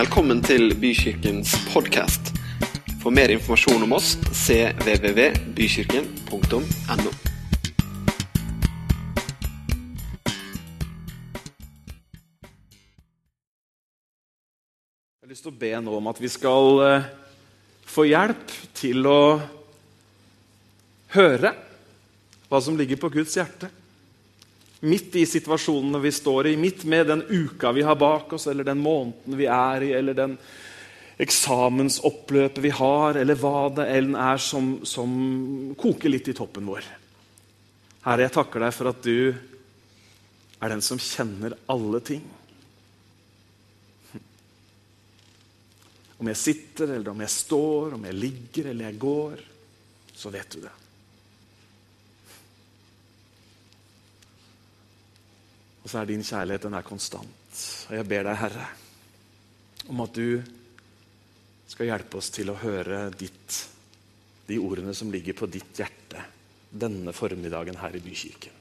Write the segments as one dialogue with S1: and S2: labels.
S1: Velkommen til Bykirkens podkast. For mer informasjon om oss cvvvbykirken.no.
S2: Jeg har lyst til å be nå om at vi skal eh, få hjelp til å høre hva som ligger på Guds hjerte. Midt i situasjonene vi står i, midt med den uka vi har bak oss, eller den måneden vi er i, eller den eksamensoppløpet vi har, eller hva det enn er som, som koker litt i toppen vår. Herre, jeg takker deg for at du er den som kjenner alle ting. Om jeg sitter, eller om jeg står, om jeg ligger eller jeg går, så vet du det. Og så er din kjærlighet den er konstant. Og jeg ber deg, Herre, om at du skal hjelpe oss til å høre ditt, de ordene som ligger på ditt hjerte denne formiddagen her i Bykirken.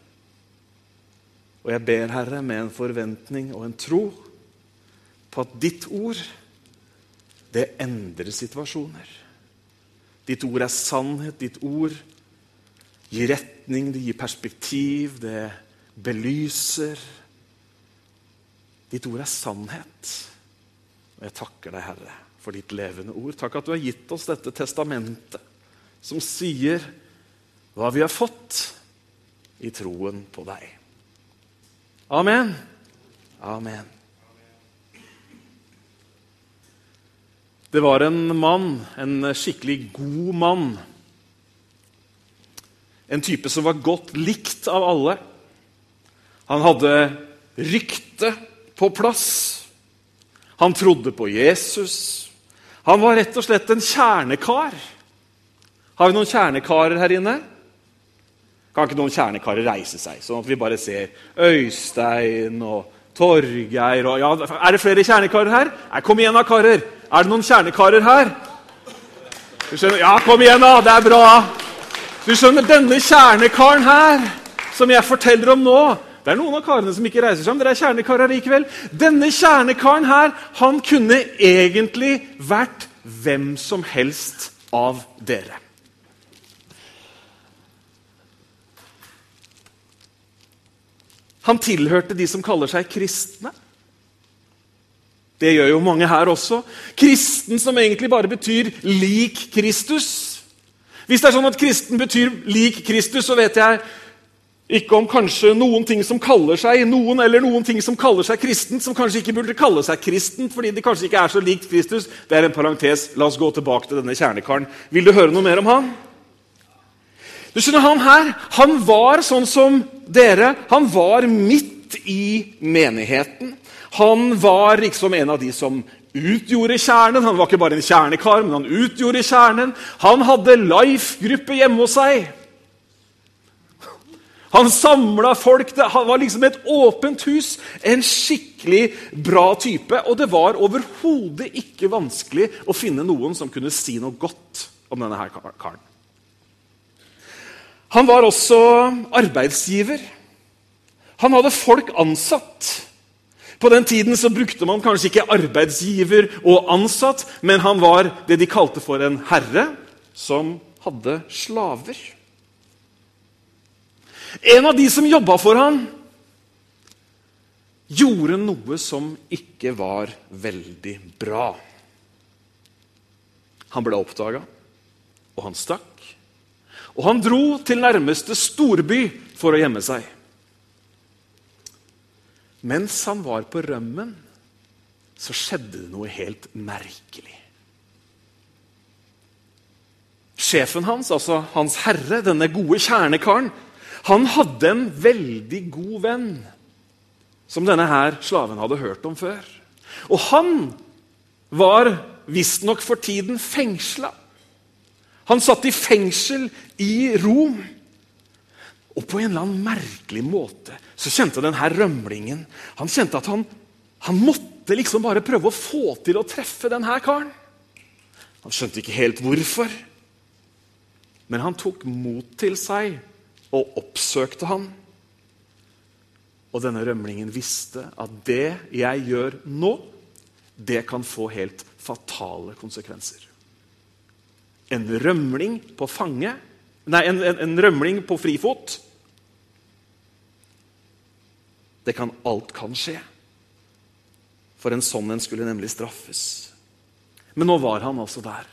S2: Og jeg ber, Herre, med en forventning og en tro på at ditt ord det endrer situasjoner. Ditt ord er sannhet, ditt ord gir retning, det gir perspektiv, det belyser. Ditt ord er sannhet. Og jeg takker deg, Herre, for ditt levende ord. Takk at du har gitt oss dette testamentet som sier hva vi har fått i troen på deg. Amen. Amen. Det var en mann, en skikkelig god mann. En type som var godt likt av alle. Han hadde rykte på plass. Han trodde på Jesus. Han var rett og slett en kjernekar. Har vi noen kjernekarer her inne? Kan ikke noen kjernekarer reise seg, sånn at vi bare ser Øystein og Torgeir og ja, Er det flere kjernekarer her? Nei, kom igjen da, karer! Er det noen kjernekarer her? Du skjønner? Ja, kom igjen, da! Det er bra! Du skjønner, Denne kjernekaren her, som jeg forteller om nå Det er noen av karene som ikke reiser seg, men dere er kjernekarer likevel. Denne kjernekaren her, han kunne egentlig vært hvem som helst av dere. Han tilhørte de som kaller seg kristne. Det gjør jo mange her også. Kristen som egentlig bare betyr lik Kristus. Hvis det er sånn at kristen betyr lik Kristus, så vet jeg ikke om kanskje noen ting som kaller seg noen eller noen ting som kaller seg kristent, som kanskje ikke burde kalle seg kristent fordi de kanskje ikke er så likt Kristus. Det er en parentes. La oss gå tilbake til denne kjernekaren. Vil du høre noe mer om han? Du skjønner, Han her han var sånn som dere. Han var midt i menigheten. Han var liksom en av de som utgjorde kjernen. Han var ikke bare en kjernekar, men han utgjorde kjernen. Han hadde Life-gruppe hjemme hos seg. Han samla folk. Det var liksom et åpent hus. En skikkelig bra type. Og det var overhodet ikke vanskelig å finne noen som kunne si noe godt om denne her karen. Han var også arbeidsgiver. Han hadde folk ansatt. På den tiden så brukte man kanskje ikke arbeidsgiver og ansatt, men han var det de kalte for en herre som hadde slaver. En av de som jobba for han, gjorde noe som ikke var veldig bra. Han ble oppdaga, og han stakk. Og han dro til nærmeste storby for å gjemme seg. Mens han var på rømmen, så skjedde det noe helt merkelig. Sjefen hans, altså hans herre, denne gode kjernekaren, han hadde en veldig god venn som denne her slaven hadde hørt om før. Og han var visstnok for tiden fengsla. Han satt i fengsel i Rom. Og på en eller annen merkelig måte så kjente denne rømlingen han kjente at han, han måtte liksom bare prøve å få til å treffe denne karen. Han skjønte ikke helt hvorfor. Men han tok mot til seg og oppsøkte han. Og denne rømlingen visste at det jeg gjør nå, det kan få helt fatale konsekvenser. En rømling på fange Nei, en, en, en rømling på frifot. Det kan, alt kan skje. For en sånn en skulle nemlig straffes. Men nå var han altså der,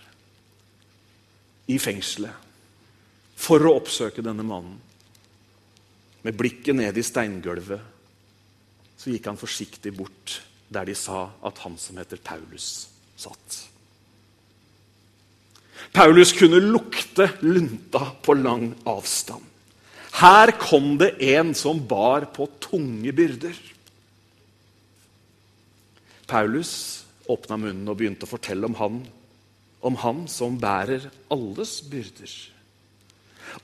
S2: i fengselet, for å oppsøke denne mannen. Med blikket ned i steingulvet så gikk han forsiktig bort der de sa at han som heter Paulus, satt. Paulus kunne lukte lunta på lang avstand. Her kom det en som bar på tunge byrder. Paulus åpna munnen og begynte å fortelle om han, om han som bærer alles byrder.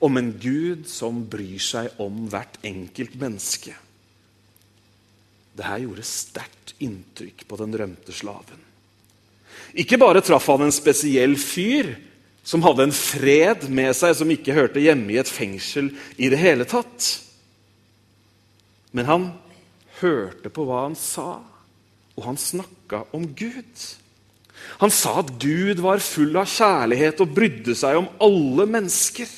S2: Om en Gud som bryr seg om hvert enkelt menneske. Dette gjorde sterkt inntrykk på den rømte slaven. Ikke bare traff han en spesiell fyr som hadde en fred med seg som ikke hørte hjemme i et fengsel i det hele tatt. Men han hørte på hva han sa, og han snakka om Gud. Han sa at Gud var full av kjærlighet og brydde seg om alle mennesker.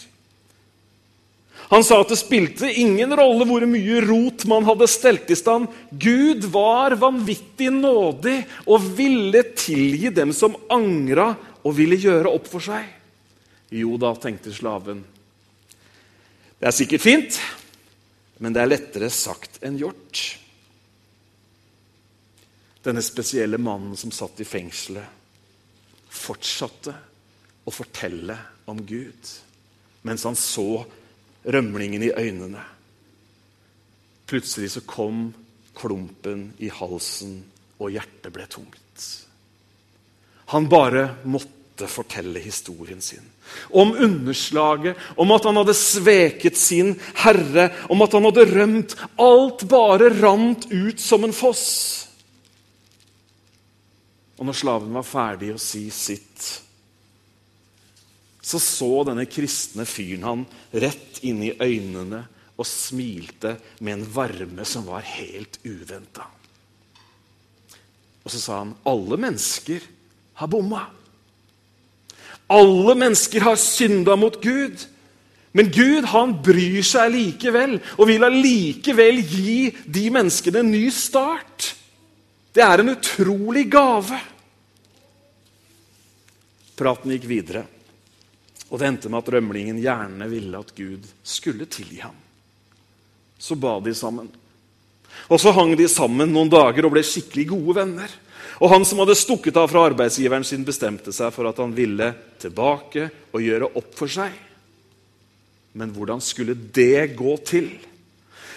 S2: Han sa at det spilte ingen rolle hvor mye rot man hadde stelt i stand. Gud var vanvittig nådig og ville tilgi dem som angra og ville gjøre opp for seg. Jo da, tenkte slaven. Det er sikkert fint, men det er lettere sagt enn gjort. Denne spesielle mannen som satt i fengselet, fortsatte å fortelle om Gud mens han så rømlingen i øynene. Plutselig så kom klumpen i halsen, og hjertet ble tungt. Han bare måtte fortelle historien sin. Om underslaget, om at han hadde sveket sin herre, om at han hadde rømt. Alt bare rant ut som en foss. Og når slaven var ferdig å si sitt, så så denne kristne fyren han rett inn i øynene og smilte med en varme som var helt uventa. Og så sa han alle mennesker har bomma. Alle mennesker har synda mot Gud. Men Gud han bryr seg likevel og vil allikevel gi de menneskene en ny start. Det er en utrolig gave. Praten gikk videre. Og det endte med at rømlingen gjerne ville at Gud skulle tilgi ham. Så ba de sammen. Og så hang de sammen noen dager og ble skikkelig gode venner. Og han som hadde stukket av fra arbeidsgiveren sin, bestemte seg for at han ville tilbake og gjøre opp for seg. Men hvordan skulle det gå til?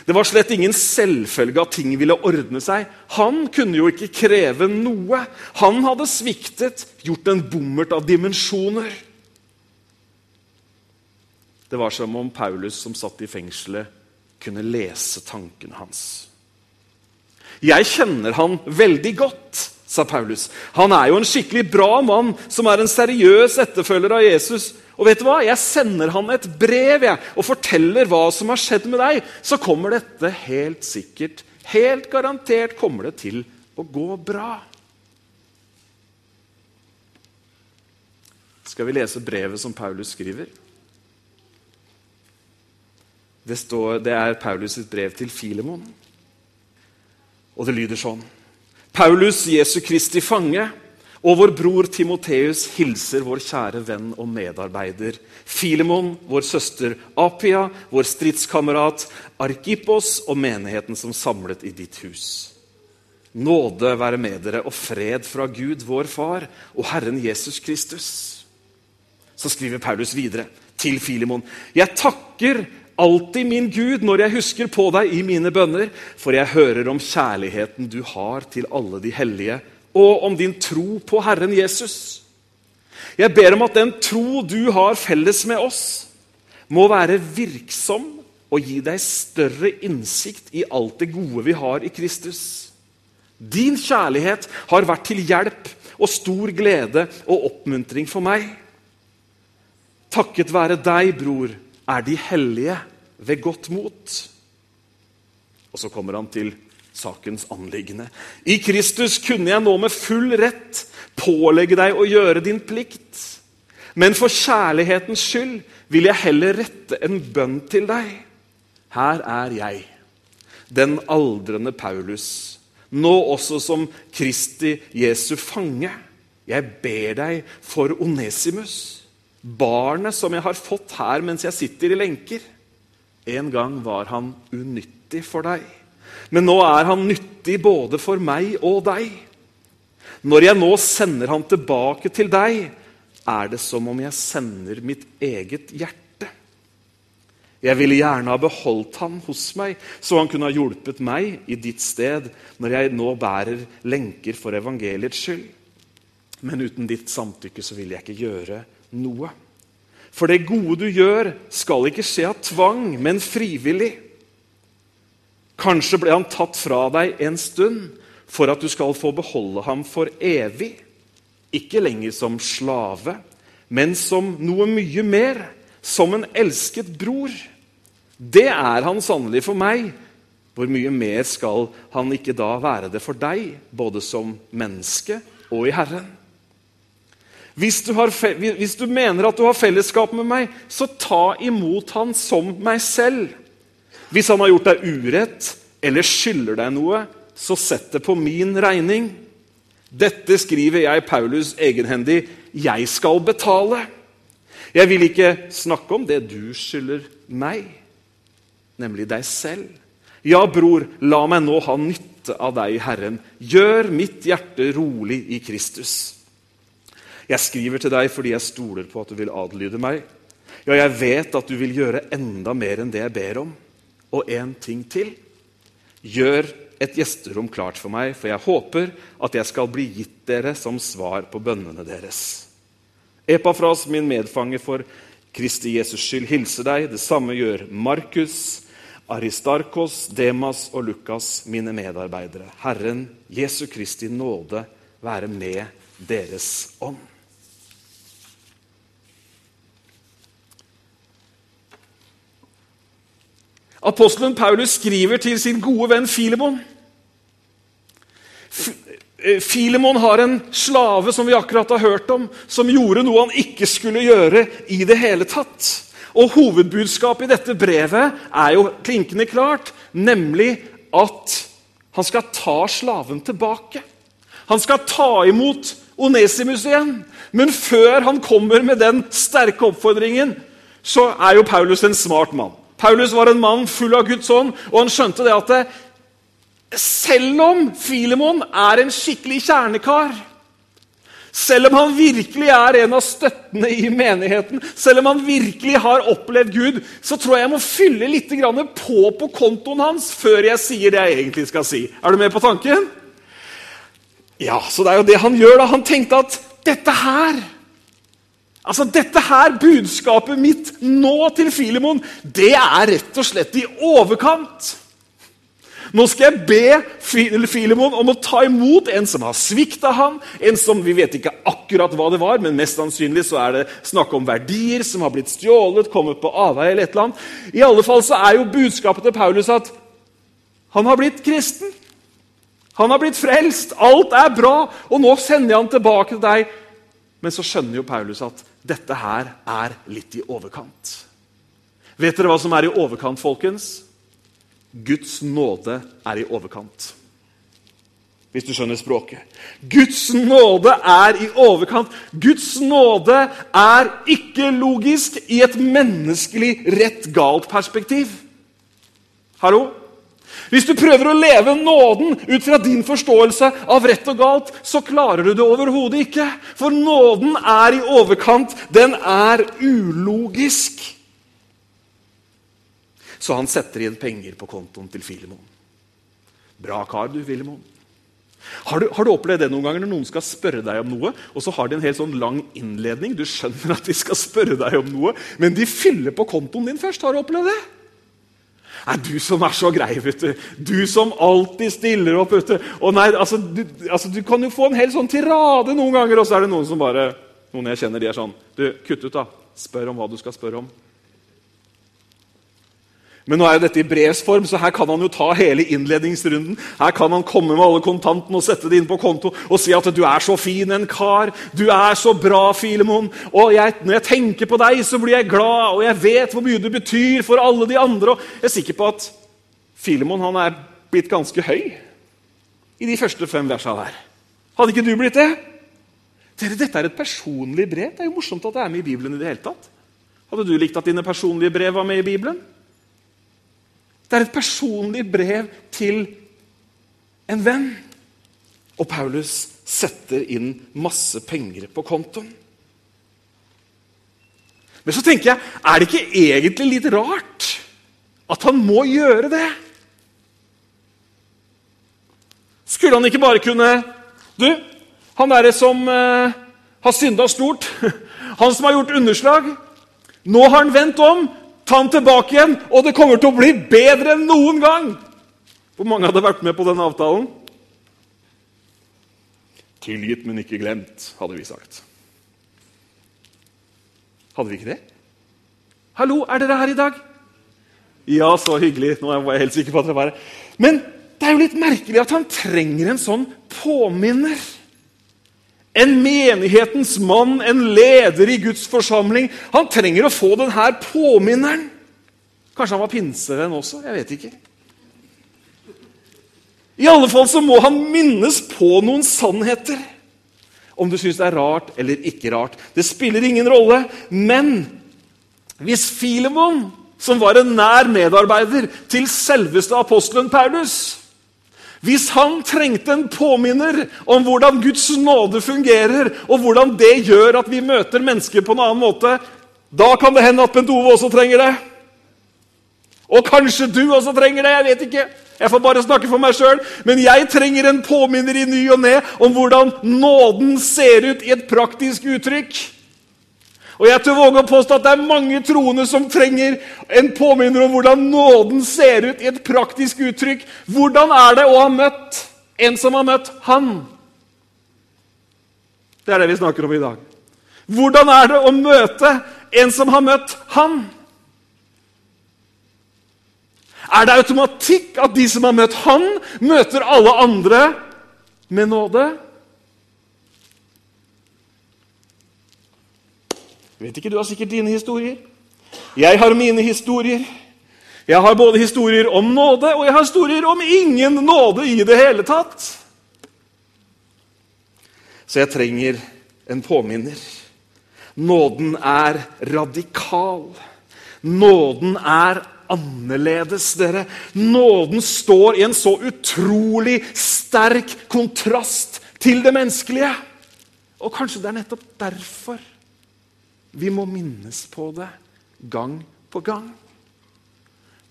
S2: Det var slett ingen selvfølge at ting ville ordne seg. Han kunne jo ikke kreve noe. Han hadde sviktet, gjort en bommert av dimensjoner. Det var som om Paulus, som satt i fengselet, kunne lese tankene hans. Jeg kjenner han veldig godt, sa Paulus. Han er jo en skikkelig bra mann som er en seriøs etterfølger av Jesus. Og vet du hva? Jeg sender han et brev jeg, og forteller hva som har skjedd med deg. Så kommer dette helt sikkert, helt garantert kommer det til å gå bra. Skal vi lese brevet som Paulus skriver? Det, står, det er Paulus' brev til Filemon. Og det lyder sånn. Paulus, Jesu Kristi fange, og vår bror Timoteus hilser vår kjære venn og medarbeider Filemon, vår søster Apia, vår stridskamerat Arkipos og menigheten som samlet i ditt hus. Nåde være med dere og fred fra Gud, vår Far, og Herren Jesus Kristus. Så skriver Paulus videre til Filemon. Jeg takker alltid min Gud når jeg husker på deg i mine bønner, for jeg hører om kjærligheten du har til alle de hellige, og om din tro på Herren Jesus. Jeg ber om at den tro du har felles med oss, må være virksom og gi deg større innsikt i alt det gode vi har i Kristus. Din kjærlighet har vært til hjelp og stor glede og oppmuntring for meg. Takket være deg, bror, er de hellige ved godt mot. Og så kommer han til sakens anliggende. I Kristus kunne jeg nå med full rett pålegge deg å gjøre din plikt. Men for kjærlighetens skyld vil jeg heller rette en bønn til deg. Her er jeg, den aldrende Paulus, nå også som Kristi Jesu fange. Jeg ber deg for Onesimus, barnet som jeg har fått her mens jeg sitter i lenker. En gang var han unyttig for deg, men nå er han nyttig både for meg og deg. Når jeg nå sender han tilbake til deg, er det som om jeg sender mitt eget hjerte. Jeg ville gjerne ha beholdt han hos meg, så han kunne ha hjulpet meg i ditt sted når jeg nå bærer lenker for evangeliets skyld. Men uten ditt samtykke så vil jeg ikke gjøre noe. For det gode du gjør, skal ikke skje av tvang, men frivillig. Kanskje ble han tatt fra deg en stund for at du skal få beholde ham for evig. Ikke lenger som slave, men som noe mye mer, som en elsket bror. Det er han sannelig for meg. Hvor mye mer skal han ikke da være det for deg, både som menneske og i Herren? Hvis du, har, hvis du, mener at du har fellesskap med meg, så ta imot han som meg selv. Hvis han har gjort deg urett eller skylder deg noe, så sett det på min regning. Dette skriver jeg Paulus egenhendig. Jeg skal betale. Jeg vil ikke snakke om det du skylder meg, nemlig deg selv. Ja, bror, la meg nå ha nytte av deg, Herren. Gjør mitt hjerte rolig i Kristus. Jeg skriver til deg fordi jeg stoler på at du vil adlyde meg. Ja, jeg vet at du vil gjøre enda mer enn det jeg ber om. Og en ting til. Gjør et gjesterom klart for meg, for jeg håper at jeg skal bli gitt dere som svar på bønnene deres. Epafras, min medfange for Kristi Jesus skyld, hilser deg. Det samme gjør Markus, Aristarkos, Demas og Lukas, mine medarbeidere. Herren Jesu Kristi nåde være med deres ånd. Apostelen Paulus skriver til sin gode venn Filemon. Eh, Filemon har en slave som vi akkurat har hørt om, som gjorde noe han ikke skulle gjøre i det hele tatt. Og Hovedbudskapet i dette brevet er jo klinkende klart, nemlig at han skal ta slaven tilbake. Han skal ta imot Onesimus igjen. Men før han kommer med den sterke oppfordringen, så er jo Paulus en smart mann. Paulus var en mann full av Guds ånd, og han skjønte det at det, selv om Filemon er en skikkelig kjernekar, selv om han virkelig er en av støttene i menigheten, selv om han virkelig har opplevd Gud, så tror jeg jeg må fylle litt på på kontoen hans før jeg sier det jeg egentlig skal si. Er du med på tanken? Ja, så det er jo det han gjør. da. Han tenkte at dette her Altså, Dette her, budskapet mitt nå til Filemon, det er rett og slett i overkant. Nå skal jeg be Filemon om å ta imot en som har svikta han, en som vi vet ikke akkurat hva det var, men mest sannsynlig så er det snakk om verdier som har blitt stjålet, kommet på avveie eller et eller annet. I alle fall så er jo budskapet til Paulus at han har blitt kristen. Han har blitt frelst. Alt er bra. Og nå sender jeg han tilbake til deg. Men så skjønner jo Paulus at dette her er litt i overkant. Vet dere hva som er i overkant, folkens? Guds nåde er i overkant. Hvis du skjønner språket. Guds nåde er i overkant. Guds nåde er ikke logisk i et menneskelig rett-galt perspektiv. Hallo? Hvis du prøver å leve nåden ut fra din forståelse av rett og galt, så klarer du det overhodet ikke. For nåden er i overkant. Den er ulogisk. Så han setter igjen penger på kontoen til Filemon. Bra kar, du, Filemon. Har du, har du, opplevd det noen ganger når noen skal spørre deg om noe, og så har de en helt sånn lang innledning? Du skjønner at de skal spørre deg om noe, men de fyller på kontoen din først. Har du opplevd det? Nei, du som er så grei, vet du. Du som alltid stiller opp. vet du. Og nei, altså, du, altså, du kan jo få en hel sånn tirade noen ganger, og så er det noen som bare Noen jeg kjenner, de er sånn Du, kutt ut, da. Spør om hva du skal spørre om. Men nå er jo dette i brevs form, så her kan han jo ta hele innledningsrunden. Her kan han komme med alle kontantene og sette det inn på konto og si at du er så fin en kar. Du er så bra, Filemon. Og jeg, når jeg tenker på deg, så blir jeg glad, og jeg vet hvor mye du betyr for alle de andre. Og jeg er sikker på at Filemon han er blitt ganske høy i de første fem versene der. Hadde ikke du blitt det? Dere, Dette er et personlig brev. Det er jo morsomt at det er med i Bibelen. i det hele tatt. Hadde du likt at dine personlige brev var med i Bibelen? Det er et personlig brev til en venn. Og Paulus setter inn masse penger på kontoen. Men så tenker jeg, er det ikke egentlig litt rart at han må gjøre det? Skulle han ikke bare kunne Du, han derre som eh, har synda stort, han som har gjort underslag Nå har han vendt om. Ta den tilbake igjen, og det kommer til å bli bedre enn noen gang! Hvor mange hadde vært med på den avtalen? Tilgitt, men ikke glemt, hadde vi sagt. Hadde vi ikke det? Hallo, er dere her i dag? Ja, så hyggelig. Nå var jeg helt sikker på at dere var her. Men det er jo litt merkelig at han trenger en sånn påminner. En menighetens mann, en leder i Guds forsamling. Han trenger å få denne påminneren. Kanskje han var pinsevenn også? Jeg vet ikke. I alle fall så må han minnes på noen sannheter. Om du syns det er rart eller ikke rart. Det spiller ingen rolle. Men hvis Filemon, som var en nær medarbeider til selveste apostelen Paulus hvis han trengte en påminner om hvordan Guds nåde fungerer, og hvordan det gjør at vi møter mennesker på en annen måte, da kan det hende at Bent Ove også trenger det. Og kanskje du også trenger det. Jeg vet ikke. Jeg får bare snakke for meg sjøl. Men jeg trenger en påminner i ny og ne om hvordan nåden ser ut i et praktisk uttrykk. Og jeg tør våge å påstå at det er mange troende som trenger en påminner om hvordan nåden ser ut i et praktisk uttrykk. Hvordan er det å ha møtt en som har møtt Han? Det er det vi snakker om i dag. Hvordan er det å møte en som har møtt Han? Er det automatikk at de som har møtt Han, møter alle andre med nåde? Vet ikke, Du har sikkert dine historier. Jeg har mine historier. Jeg har både historier om nåde og jeg har historier om ingen nåde i det hele tatt. Så jeg trenger en påminner. Nåden er radikal. Nåden er annerledes, dere. Nåden står i en så utrolig sterk kontrast til det menneskelige. Og kanskje det er nettopp derfor vi må minnes på det gang på gang.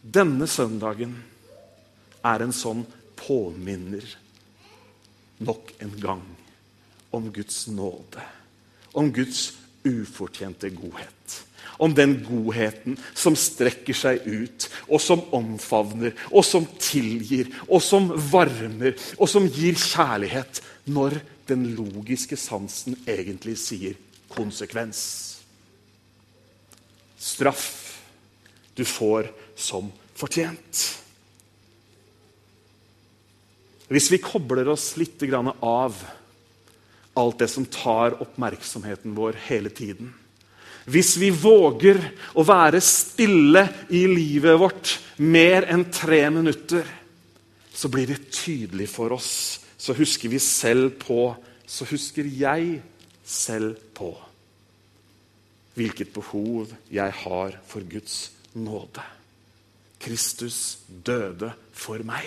S2: Denne søndagen er en sånn påminner nok en gang om Guds nåde. Om Guds ufortjente godhet. Om den godheten som strekker seg ut, og som omfavner, og som tilgir, og som varmer, og som gir kjærlighet, når den logiske sansen egentlig sier konsekvens straff du får som fortjent. Hvis vi kobler oss litt av alt det som tar oppmerksomheten vår hele tiden Hvis vi våger å være stille i livet vårt mer enn tre minutter, så blir det tydelig for oss. Så husker vi selv på Så husker jeg selv på hvilket behov jeg har for Guds nåde. Kristus døde for meg.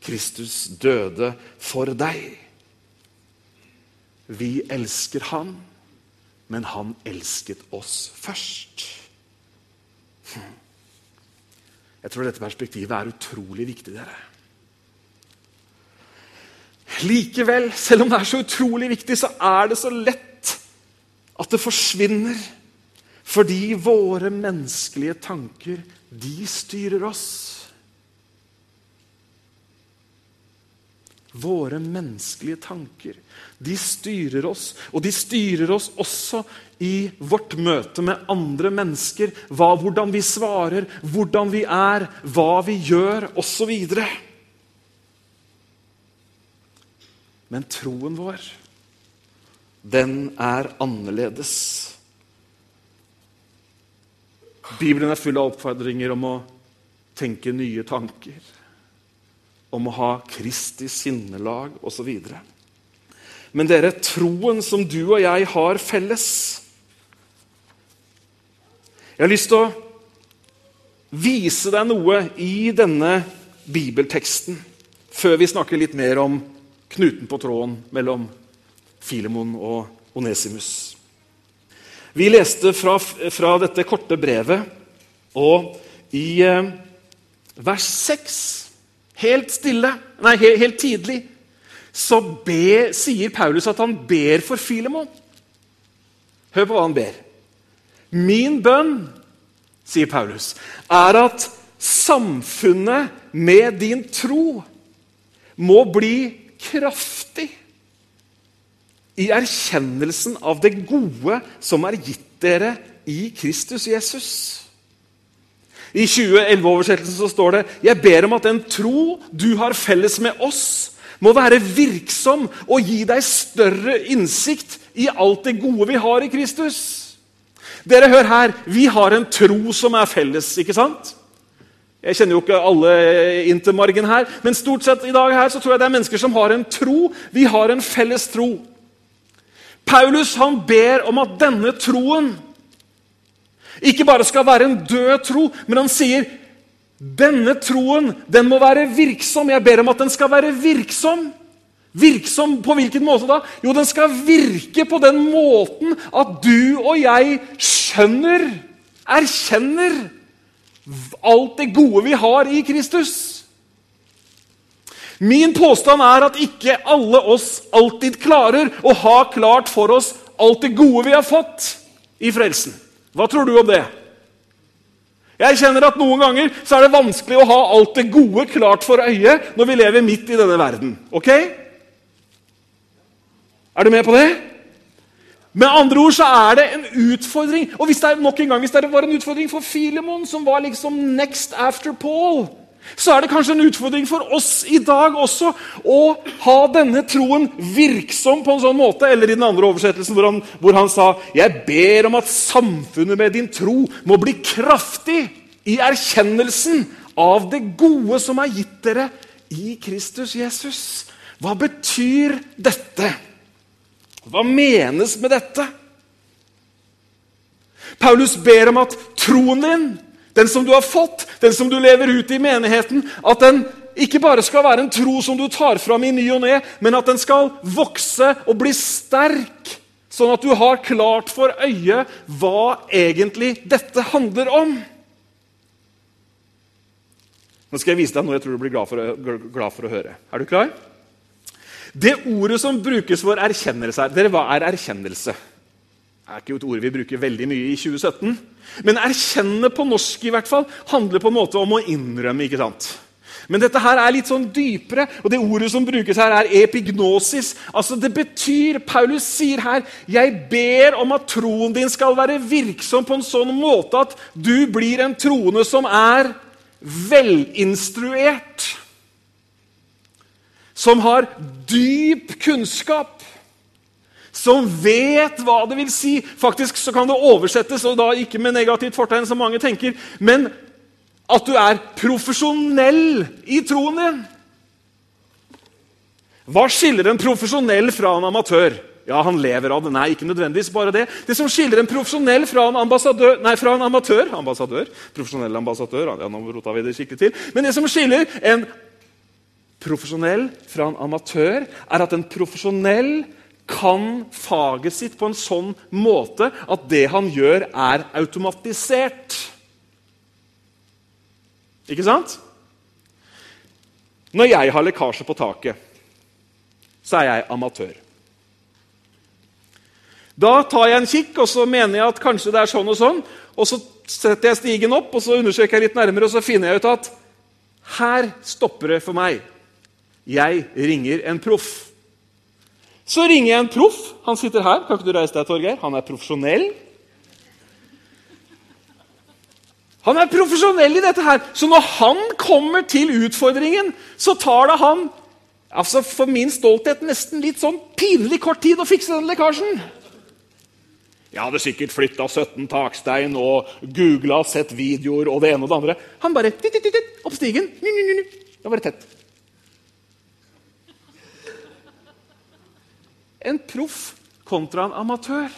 S2: Kristus døde for deg. Vi elsker Han, men Han elsket oss først. Jeg tror dette perspektivet er utrolig viktig. dere. Likevel, selv om det er så utrolig viktig, så er det så lett at det forsvinner fordi våre menneskelige tanker, de styrer oss. Våre menneskelige tanker. De styrer oss, og de styrer oss også i vårt møte med andre mennesker. Hva, hvordan vi svarer, hvordan vi er, hva vi gjør, osv. Men troen vår, den er annerledes. Bibelen er full av oppfordringer om å tenke nye tanker, om å ha Kristi sinnelag osv. Men dere, troen som du og jeg har felles Jeg har lyst til å vise deg noe i denne bibelteksten før vi snakker litt mer om knuten på tråden mellom Filemon og Onesimus. Vi leste fra, fra dette korte brevet, og i eh, vers 6, helt stille, nei, helt, helt tidlig, så be, sier Paulus at han ber for Filemon. Hør på hva han ber. Min bønn, sier Paulus, er at samfunnet med din tro må bli kraftig i erkjennelsen av det gode som er gitt dere i Kristus Jesus. I 2011-oversettelsen så står det «Jeg ber om at den tro du har felles med oss, må være virksom og gi deg større innsikt i alt det gode vi har i Kristus. Dere, hør her. Vi har en tro som er felles, ikke sant? Jeg kjenner jo ikke alle intermargen her, men stort sett i dag her så tror jeg det er mennesker som har en tro. Vi har en felles tro. Paulus han ber om at denne troen ikke bare skal være en død tro, men han sier denne troen den må være virksom. Jeg ber om at den skal være virksom. Virksom på hvilken måte da? Jo, den skal virke på den måten at du og jeg skjønner, erkjenner, alt det gode vi har i Kristus. Min påstand er at ikke alle oss alltid klarer å ha klart for oss alt det gode vi har fått i frelsen. Hva tror du om det? Jeg kjenner at Noen ganger så er det vanskelig å ha alt det gode klart for øyet når vi lever midt i denne verden. Ok? Er du med på det? Med andre ord så er det en utfordring. Og hvis det er nok en gang, hvis det var en utfordring for Filemon, som var liksom next after Paul, så er det kanskje en utfordring for oss i dag også å ha denne troen virksom på en sånn måte. Eller i den andre oversettelsen hvor han, hvor han sa Jeg ber om at samfunnet med din tro må bli kraftig i erkjennelsen av det gode som er gitt dere i Kristus Jesus. Hva betyr dette? Hva menes med dette? Paulus ber om at troen din den som du har fått, den som du lever ut i menigheten, at den ikke bare skal være en tro som du tar fram i ny og ne, men at den skal vokse og bli sterk, sånn at du har klart for øye hva egentlig dette handler om. Nå skal jeg vise deg noe jeg tror du blir glad for, å, glad for å høre. Er du klar? Det ordet som brukes for erkjennelse her Dere, hva er erkjennelse? Er ikke et ord vi bruker veldig mye i 2017. Men erkjenne på norsk i hvert fall, handler på en måte om å innrømme. ikke sant? Men dette her er litt sånn dypere, og det ordet som brukes her, er epignosis. Altså Det betyr Paulus sier her jeg ber om at troen din skal være virksom på en sånn måte at du blir en troende som er velinstruert. Som har dyp kunnskap som vet hva det vil si. Faktisk så kan det oversettes, og da ikke med negativt fortegn, som mange tenker, men at du er profesjonell i troen din. Hva skiller en profesjonell fra en amatør? Ja, han lever av det. Nei, ikke nødvendigvis bare det. Det som skiller en profesjonell fra en, nei, fra en amatør Ambassadør. Profesjonell ambassadør. Ja, nå rota vi det skikkelig til. Men det som skiller en profesjonell fra en amatør, er at en profesjonell kan faget sitt på en sånn måte at det han gjør, er automatisert. Ikke sant? Når jeg har lekkasje på taket, så er jeg amatør. Da tar jeg en kikk, og så mener jeg at kanskje det er sånn og sånn. Og så setter jeg stigen opp og så undersøker jeg litt nærmere, og så finner jeg ut at her stopper det for meg. Jeg ringer en proff. Så ringer jeg en proff. Han sitter her. Kan ikke du reise deg, Torgeir? Han er profesjonell. Han er profesjonell i dette her. Så når han kommer til utfordringen, så tar det han altså for min stolthet nesten litt sånn pinlig kort tid å fikse den lekkasjen. Jeg hadde sikkert flytta 17 takstein og googla, sett videoer og det ene og det andre. Han bare titt, titt, titt, opp stigen. Det var bare tett. En proff kontra en amatør.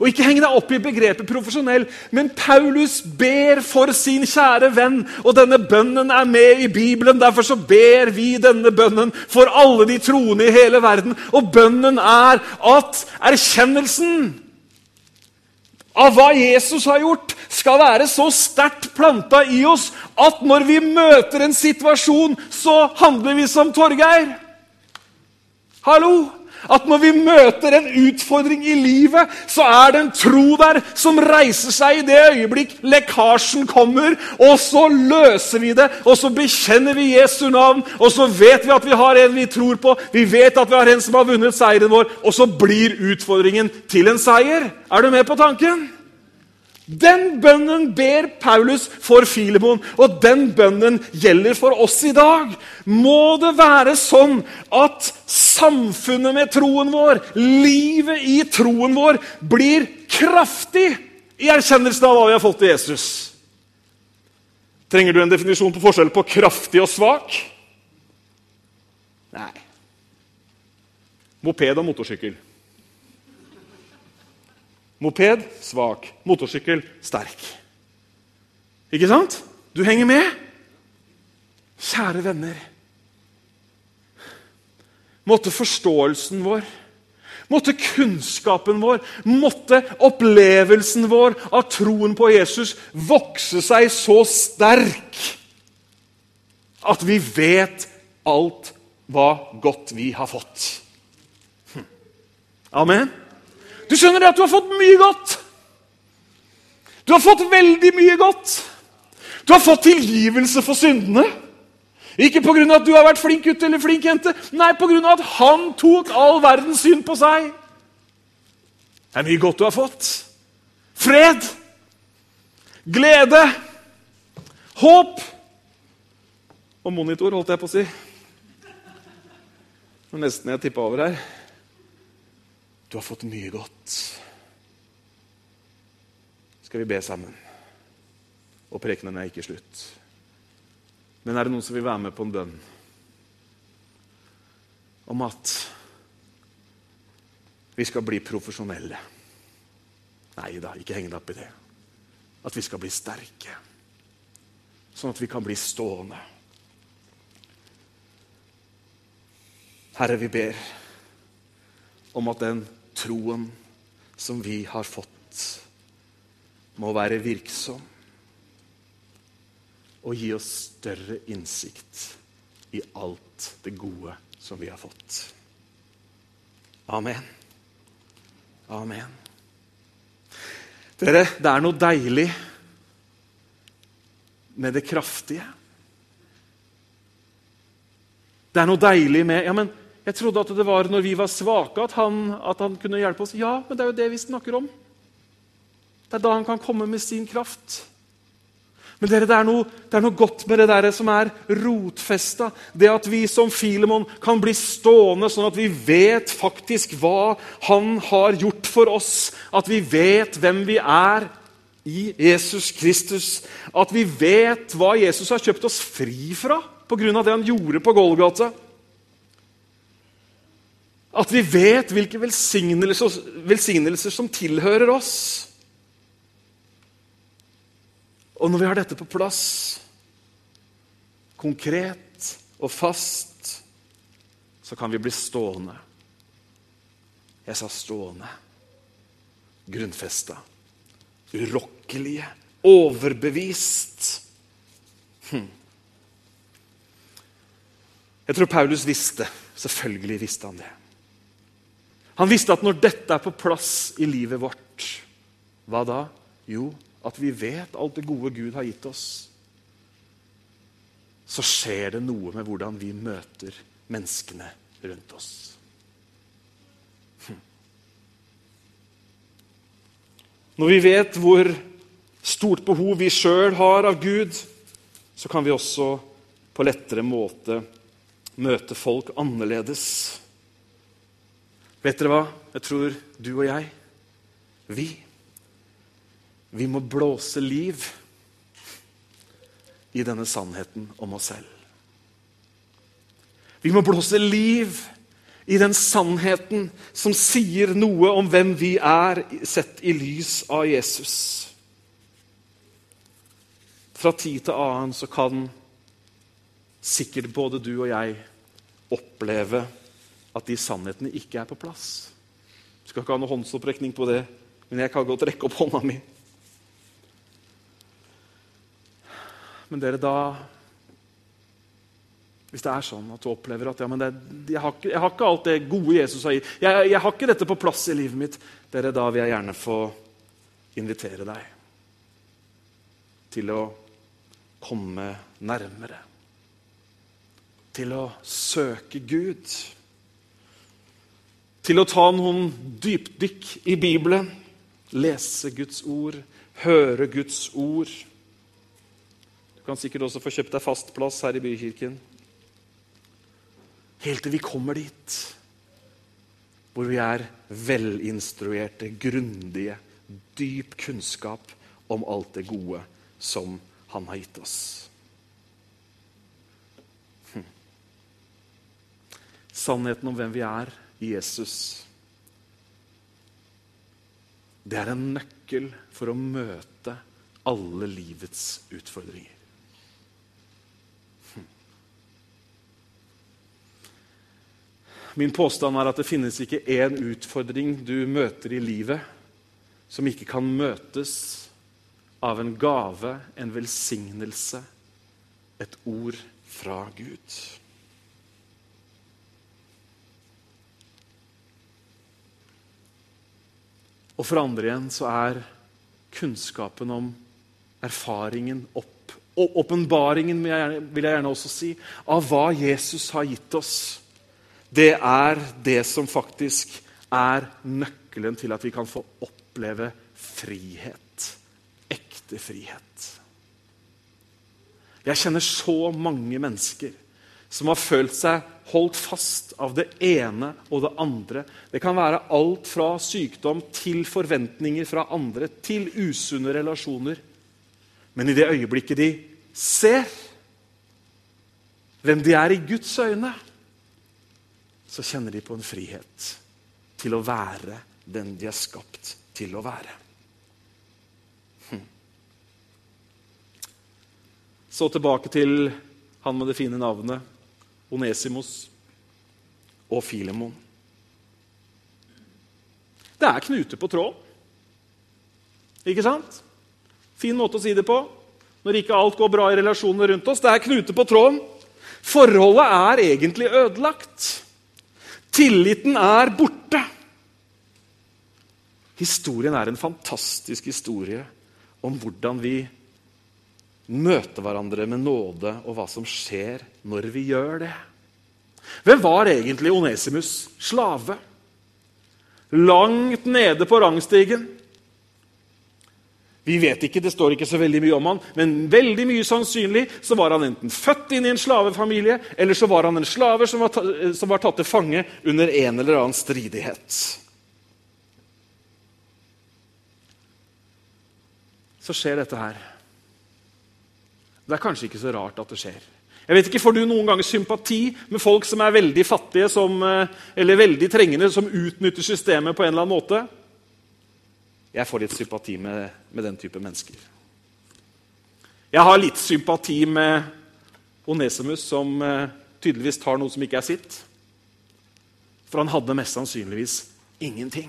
S2: Og Ikke heng deg opp i begrepet profesjonell, men Paulus ber for sin kjære venn. Og denne bønnen er med i Bibelen. Derfor så ber vi denne bønnen for alle de troende i hele verden. Og bønnen er at erkjennelsen av hva Jesus har gjort, skal være så sterkt planta i oss at når vi møter en situasjon, så handler vi som Torgeir. Hallo! At når vi møter en utfordring i livet, så er det en tro der som reiser seg i det øyeblikk lekkasjen kommer. Og så løser vi det, og så bekjenner vi Jesu navn. Og så vet vi at vi har en vi tror på, vi vet at vi har en som har vunnet seieren vår. Og så blir utfordringen til en seier. Er du med på tanken? Den bønnen ber Paulus for Filemon, og den bønnen gjelder for oss i dag. Må det være sånn at samfunnet med troen vår, livet i troen vår, blir kraftig i erkjennelsen av hva vi har fått i Jesus? Trenger du en definisjon på forskjell på kraftig og svak? Nei. Moped og motorsykkel. Moped svak. Motorsykkel sterk. Ikke sant? Du henger med? Kjære venner. Måtte forståelsen vår, måtte kunnskapen vår, måtte opplevelsen vår av troen på Jesus vokse seg så sterk at vi vet alt hva godt vi har fått. Hm. Amen. Du skjønner at du har fått mye godt. Du har fått veldig mye godt. Du har fått tilgivelse for syndene. Ikke pga. at du har vært flink gutt eller flink jente. Nei, pga. at han tok all verdens synd på seg. Det er mye godt du har fått. Fred. Glede. Håp. Og monitor, holdt jeg på å si. Det var Nesten jeg tippa over her. Du har fått mye godt. Skal vi be sammen? Og prekenen er ikke slutt. Men er det noen som vil være med på en bønn om at vi skal bli profesjonelle? Nei da, ikke heng deg opp i det. At vi skal bli sterke. Sånn at vi kan bli stående. Herre, vi ber om at den troen som vi har fått, må være virksom og gi oss større innsikt i alt det gode som vi har fått. Amen. Amen. Dere, det er noe deilig med det kraftige. Det er noe deilig med ja, men jeg trodde at det var når vi var svake, at han, at han, kunne hjelpe oss. Ja, men det er jo det vi snakker om. Det er da han kan komme med sin kraft. Men dere, det, er noe, det er noe godt med det der som er rotfesta. Det at vi som Filemon kan bli stående sånn at vi vet faktisk hva han har gjort for oss. At vi vet hvem vi er i Jesus Kristus. At vi vet hva Jesus har kjøpt oss fri fra pga. det han gjorde på Golgata. At vi vet hvilke velsignelser, velsignelser som tilhører oss. Og når vi har dette på plass, konkret og fast, så kan vi bli stående. Jeg sa stående. Grunnfesta. Urokkelige. Overbevist. Hm. Jeg tror Paulus visste. Selvfølgelig visste han det. Han visste at når dette er på plass i livet vårt, hva da? Jo, at vi vet alt det gode Gud har gitt oss. så skjer det noe med hvordan vi møter menneskene rundt oss. Hm. Når vi vet hvor stort behov vi sjøl har av Gud, så kan vi også på lettere måte møte folk annerledes. Vet dere hva? Jeg tror du og jeg, vi, vi må blåse liv i denne sannheten om oss selv. Vi må blåse liv i den sannheten som sier noe om hvem vi er, sett i lys av Jesus. Fra tid til annen så kan sikkert både du og jeg oppleve at de sannhetene ikke er på plass. Du skal ikke ha noe håndsopprekning på det, men jeg kan godt rekke opp hånda mi. Men dere, da Hvis det er sånn at du opplever at ja, det, jeg, har ikke, jeg, har ikke, alt det gode Jesus har gitt, jeg, jeg, har ikke dette på plass i livet mitt, dere, da vil jeg gjerne få invitere deg til å komme nærmere. Til å søke Gud. Til å ta noen dypdykk i Bibelen. Lese Guds ord, høre Guds ord. Du kan sikkert også få kjøpt deg fast plass her i bykirken. Helt til vi kommer dit hvor vi er velinstruerte, grundige, dyp kunnskap om alt det gode som Han har gitt oss. Hm. Sannheten om hvem vi er Jesus, det er en nøkkel for å møte alle livets utfordringer. Min påstand er at det finnes ikke én utfordring du møter i livet som ikke kan møtes av en gave, en velsignelse, et ord fra Gud. Og for andre igjen så er kunnskapen om erfaringen opp og åpenbaringen, vil jeg gjerne også si, av hva Jesus har gitt oss det er det som faktisk er nøkkelen til at vi kan få oppleve frihet. Ekte frihet. Jeg kjenner så mange mennesker som har følt seg holdt fast av det ene og det andre. Det kan være alt fra sykdom til forventninger fra andre til usunne relasjoner. Men i det øyeblikket de ser hvem de er i Guds øyne, så kjenner de på en frihet til å være den de er skapt til å være. Hm. Så tilbake til han med det fine navnet Onesimos og Filemon. Det er knute på tråden. Ikke sant? Fin måte å si det på når ikke alt går bra i relasjonene rundt oss. Det er knute på tråden. Forholdet er egentlig ødelagt. Tilliten er borte. Historien er en fantastisk historie om hvordan vi møter hverandre med nåde, og hva som skjer når vi gjør det. Hvem var egentlig Onesimus? Slave. Langt nede på rangstigen. Vi vet ikke, Det står ikke så veldig mye om han, men veldig mye sannsynlig så var han enten født inn i en slavefamilie, eller så var han en slave som var, som var tatt til fange under en eller annen stridighet. Så skjer dette her. Det er kanskje ikke så rart at det skjer. Jeg vet ikke, Får du noen ganger sympati med folk som er veldig fattige som, eh, eller veldig trengende, som utnytter systemet på en eller annen måte? Jeg får litt sympati med, med den type mennesker. Jeg har litt sympati med Onesimus, som eh, tydeligvis tar noe som ikke er sitt. For han hadde mest sannsynligvis ingenting.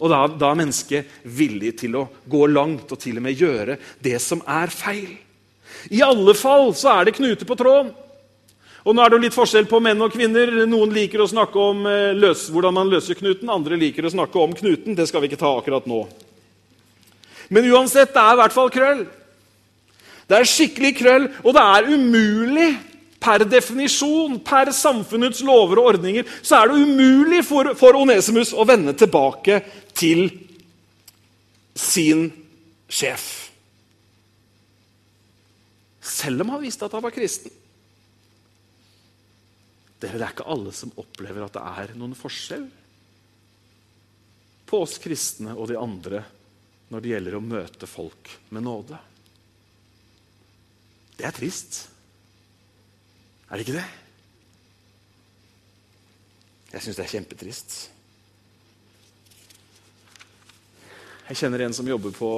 S2: Og da, da er mennesket villig til å gå langt og til og med gjøre det som er feil. I alle fall så er det knute på tråden. Og nå er det jo litt forskjell på menn og kvinner. Noen liker å snakke om eh, løs, hvordan man løser knuten, andre liker å snakke om knuten. Det skal vi ikke ta akkurat nå. Men uansett, det er i hvert fall krøll. Det er skikkelig krøll, og det er umulig per definisjon, per samfunnets lover og ordninger, så er det umulig for, for Onesimus å vende tilbake til sin sjef. Selv om han visste at han var kristen. Dere, Det er ikke alle som opplever at det er noen forskjell på oss kristne og de andre når det gjelder å møte folk med nåde. Det er trist. Er det ikke det? Jeg syns det er kjempetrist. Jeg kjenner en som jobber på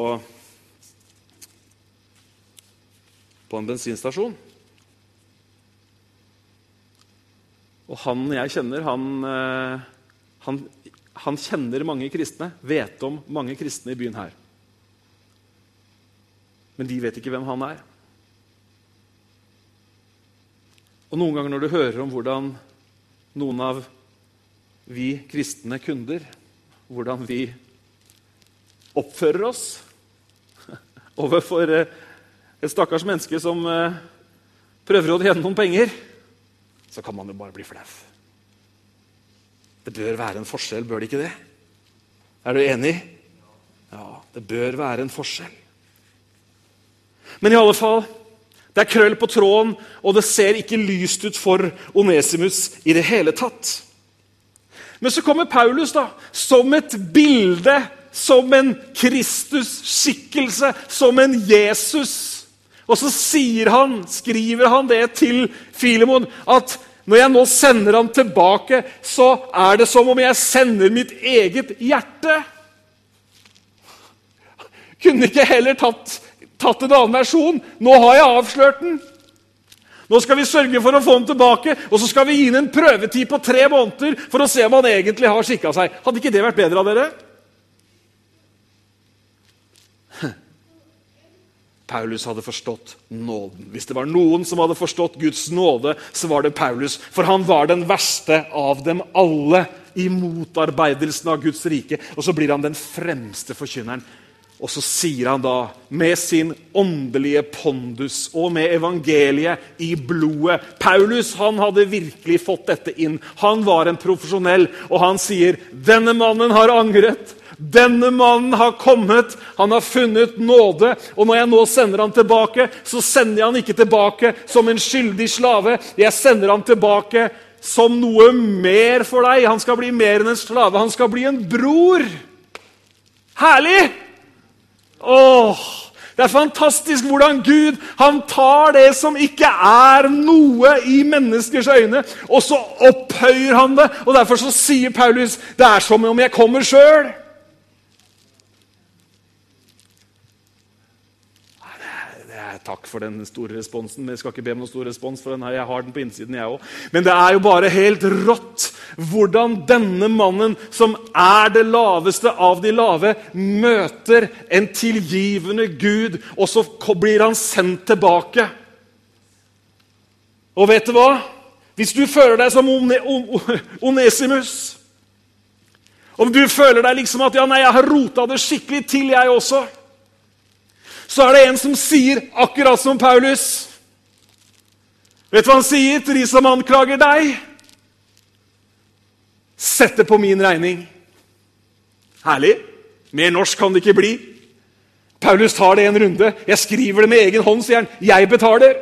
S2: på en bensinstasjon. Og han jeg kjenner, han, eh, han, han kjenner mange kristne, vet om mange kristne i byen her. Men de vet ikke hvem han er. Og noen ganger når du hører om hvordan noen av vi kristne kunder hvordan vi oppfører oss overfor eh, et stakkars menneske som eh, prøver å tjene noen penger, så kan man jo bare bli flau. Det bør være en forskjell, bør det ikke det? Er du enig? Ja, det bør være en forskjell. Men i alle fall det er krøll på tråden, og det ser ikke lyst ut for Onesimus i det hele tatt. Men så kommer Paulus da, som et bilde, som en Kristus-skikkelse, som en Jesus. Og så sier han, skriver han det til Filemon, at når jeg nå sender han tilbake, så er det som om jeg sender mitt eget hjerte. Kunne ikke heller tatt tatt en annen versjon. Nå har jeg avslørt den. Nå skal vi sørge for å få den tilbake, og så skal vi gi den en prøvetid på tre måneder for å se om han egentlig har skikka seg. Hadde ikke det vært bedre av dere? Paulus hadde forstått nåden. Hvis det var noen som hadde forstått Guds nåde, så var det Paulus. For han var den verste av dem alle i motarbeidelsen av Guds rike. Og så blir han den fremste forkynneren. Og så sier han da, med sin åndelige pondus og med evangeliet i blodet Paulus han hadde virkelig fått dette inn. Han var en profesjonell, og han sier denne mannen har angret. Denne mannen har kommet, han har funnet nåde. Og når jeg nå sender han tilbake, så sender jeg han ikke tilbake som en skyldig slave. Jeg sender han tilbake som noe mer for deg. Han skal bli mer enn en slave. Han skal bli en bror. Herlig! Åh, Det er fantastisk hvordan Gud han tar det som ikke er noe i menneskers øyne, og så opphøyer han det. Og Derfor så sier Paulus det er som om jeg kommer sjøl. Takk for den store responsen. Men jeg skal ikke be om noen stor respons, for den her, jeg har den på innsiden, jeg òg. Men det er jo bare helt rått hvordan denne mannen, som er det laveste av de lave, møter en tilgivende Gud, og så blir han sendt tilbake. Og vet du hva? Hvis du føler deg som Onesimus Om du føler deg liksom at ja, nei, jeg har rota det skikkelig til, jeg også så er det en som sier akkurat som Paulus. Vet du hva han sier til de som anklager deg? Sett det på min regning. Herlig. Mer norsk kan det ikke bli. Paulus tar det en runde. Jeg skriver det med egen hånd, sier han. Jeg betaler.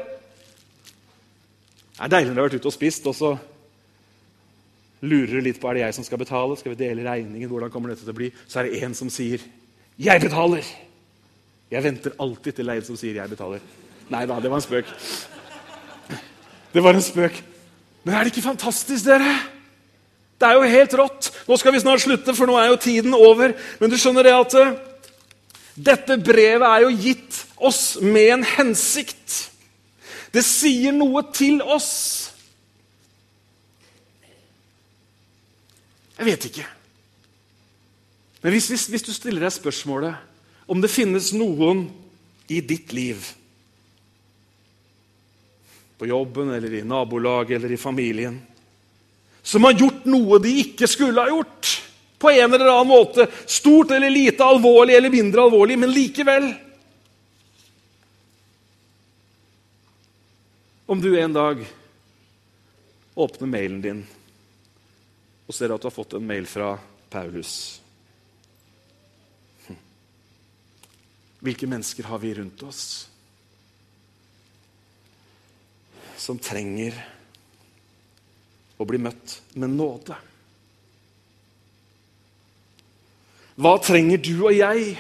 S2: Det er deilig når du har vært ute og spist, og så lurer du litt på er det jeg som skal betale. Skal vi dele regningen? Hvordan kommer dette til å bli? Så er det en som sier 'Jeg betaler'. Jeg venter alltid til det er en som sier 'jeg betaler'. Nei da, det var en spøk. Det var en spøk. Men er det ikke fantastisk, dere? Det er jo helt rått. Nå skal vi snart slutte, for nå er jo tiden over. Men du skjønner det at uh, dette brevet er jo gitt oss med en hensikt. Det sier noe til oss. Jeg vet ikke. Men hvis, hvis, hvis du stiller deg spørsmålet om det finnes noen i ditt liv på jobben eller i nabolaget eller i familien som har gjort noe de ikke skulle ha gjort. På en eller annen måte. Stort eller lite, alvorlig eller mindre alvorlig, men likevel. Om du en dag åpner mailen din og ser at du har fått en mail fra Paulus Hvilke mennesker har vi rundt oss som trenger å bli møtt med nåde? Hva trenger du og jeg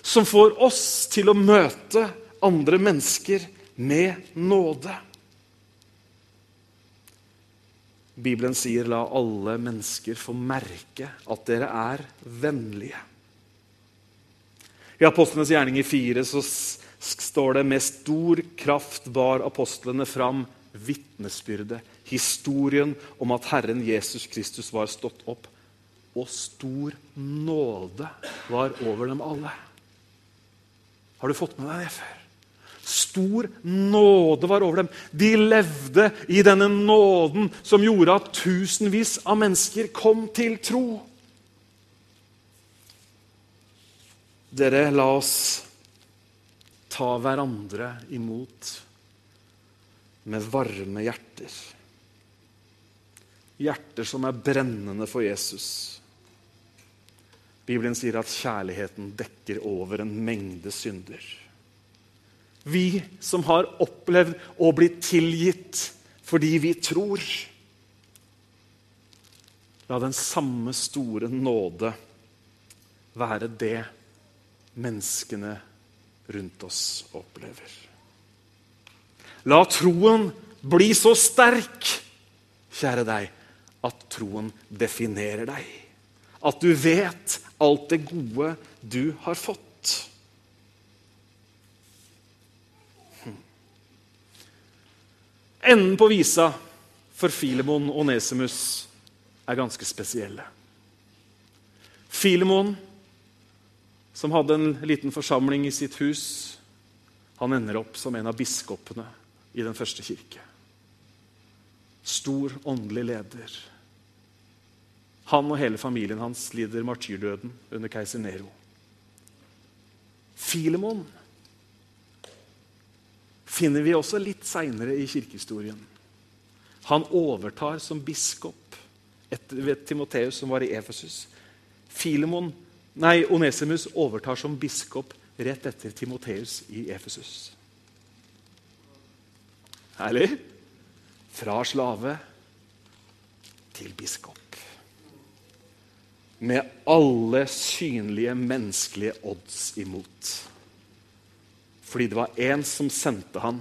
S2: som får oss til å møte andre mennesker med nåde? Bibelen sier 'la alle mennesker få merke at dere er vennlige'. I Apostlenes gjerning i fire så står det med stor kraft bar apostlene fram vitnesbyrdet, historien om at Herren Jesus Kristus var stått opp, og stor nåde var over dem alle. Har du fått med deg det før? Stor nåde var over dem. De levde i denne nåden som gjorde at tusenvis av mennesker kom til tro. Dere, la oss ta hverandre imot med varme hjerter. Hjerter som er brennende for Jesus. Bibelen sier at kjærligheten dekker over en mengde synder. Vi som har opplevd å bli tilgitt fordi vi tror. La den samme store nåde være det menneskene rundt oss opplever. La troen bli så sterk, kjære deg, at troen definerer deg. At du vet alt det gode du har fått. Enden på visa for Filemon og Nesimus er ganske spesielle. Filemon, som hadde en liten forsamling i sitt hus, han ender opp som en av biskopene i den første kirke. Stor åndelig leder. Han og hele familien hans lider martyrdøden under keiser Nero. Filemon finner vi også litt seinere i kirkehistorien. Han overtar som biskop etter, Timoteus, som var i Efesus. Filemon, nei, Onesimus overtar som biskop rett etter Timoteus i Efesus. Herlig? Fra slave til biskop. Med alle synlige menneskelige odds imot. Fordi det var én som sendte han,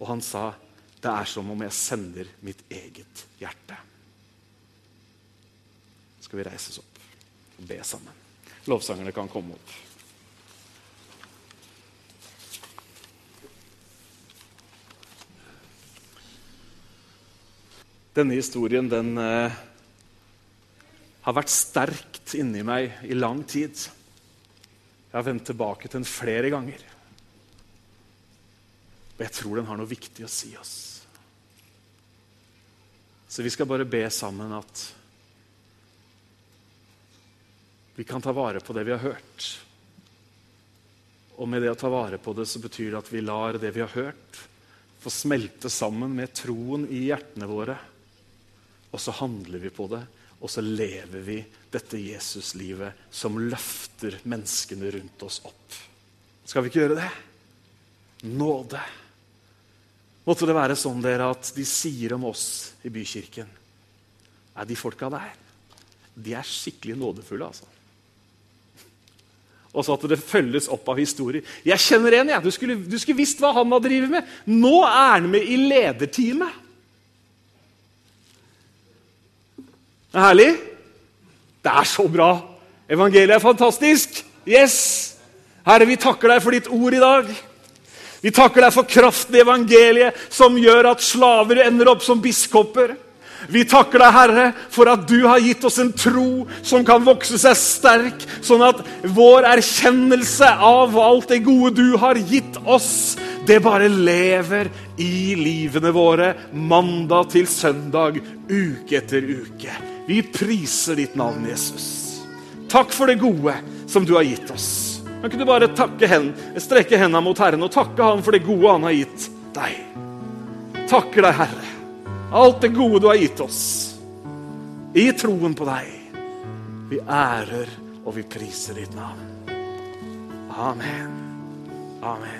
S2: og han sa, 'Det er som om jeg sender mitt eget hjerte'. Skal vi reise oss opp og be sammen? Lovsangerne kan komme opp. Denne historien den eh, har vært sterkt inni meg i lang tid. Jeg har vendt tilbake til den flere ganger. Og jeg tror den har noe viktig å si oss. Så vi skal bare be sammen at vi kan ta vare på det vi har hørt. Og med det å ta vare på det, så betyr det at vi lar det vi har hørt, få smelte sammen med troen i hjertene våre. Og så handler vi på det og så lever vi dette Jesuslivet som løfter menneskene rundt oss opp. Skal vi ikke gjøre det? Nåde. Måtte det være sånn dere at de sier om oss i bykirken Nei, de folka der, de er skikkelig nådefulle, altså. Og så at det følges opp av historier. Jeg kjenner en, jeg. Du skulle, du skulle visst hva han har drevet med. Nå er han med i lederteamet. Det er herlig. Det er så bra. Evangeliet er fantastisk. Yes! Herre, vi takker deg for ditt ord i dag. Vi takker deg for kraften i evangeliet som gjør at slaver ender opp som biskoper. Vi takker deg, Herre, for at du har gitt oss en tro som kan vokse seg sterk, sånn at vår erkjennelse av alt det gode du har gitt oss, det bare lever i livene våre mandag til søndag, uke etter uke. Vi priser ditt navn, Jesus. Takk for det gode som du har gitt oss. Kan ikke du bare hen, strekke hendene mot Herren og takke Han for det gode Han har gitt deg? Takker deg, Herre. Alt det gode du har gitt oss. I troen på deg. Vi ærer og vi priser ditt navn. Amen. Amen.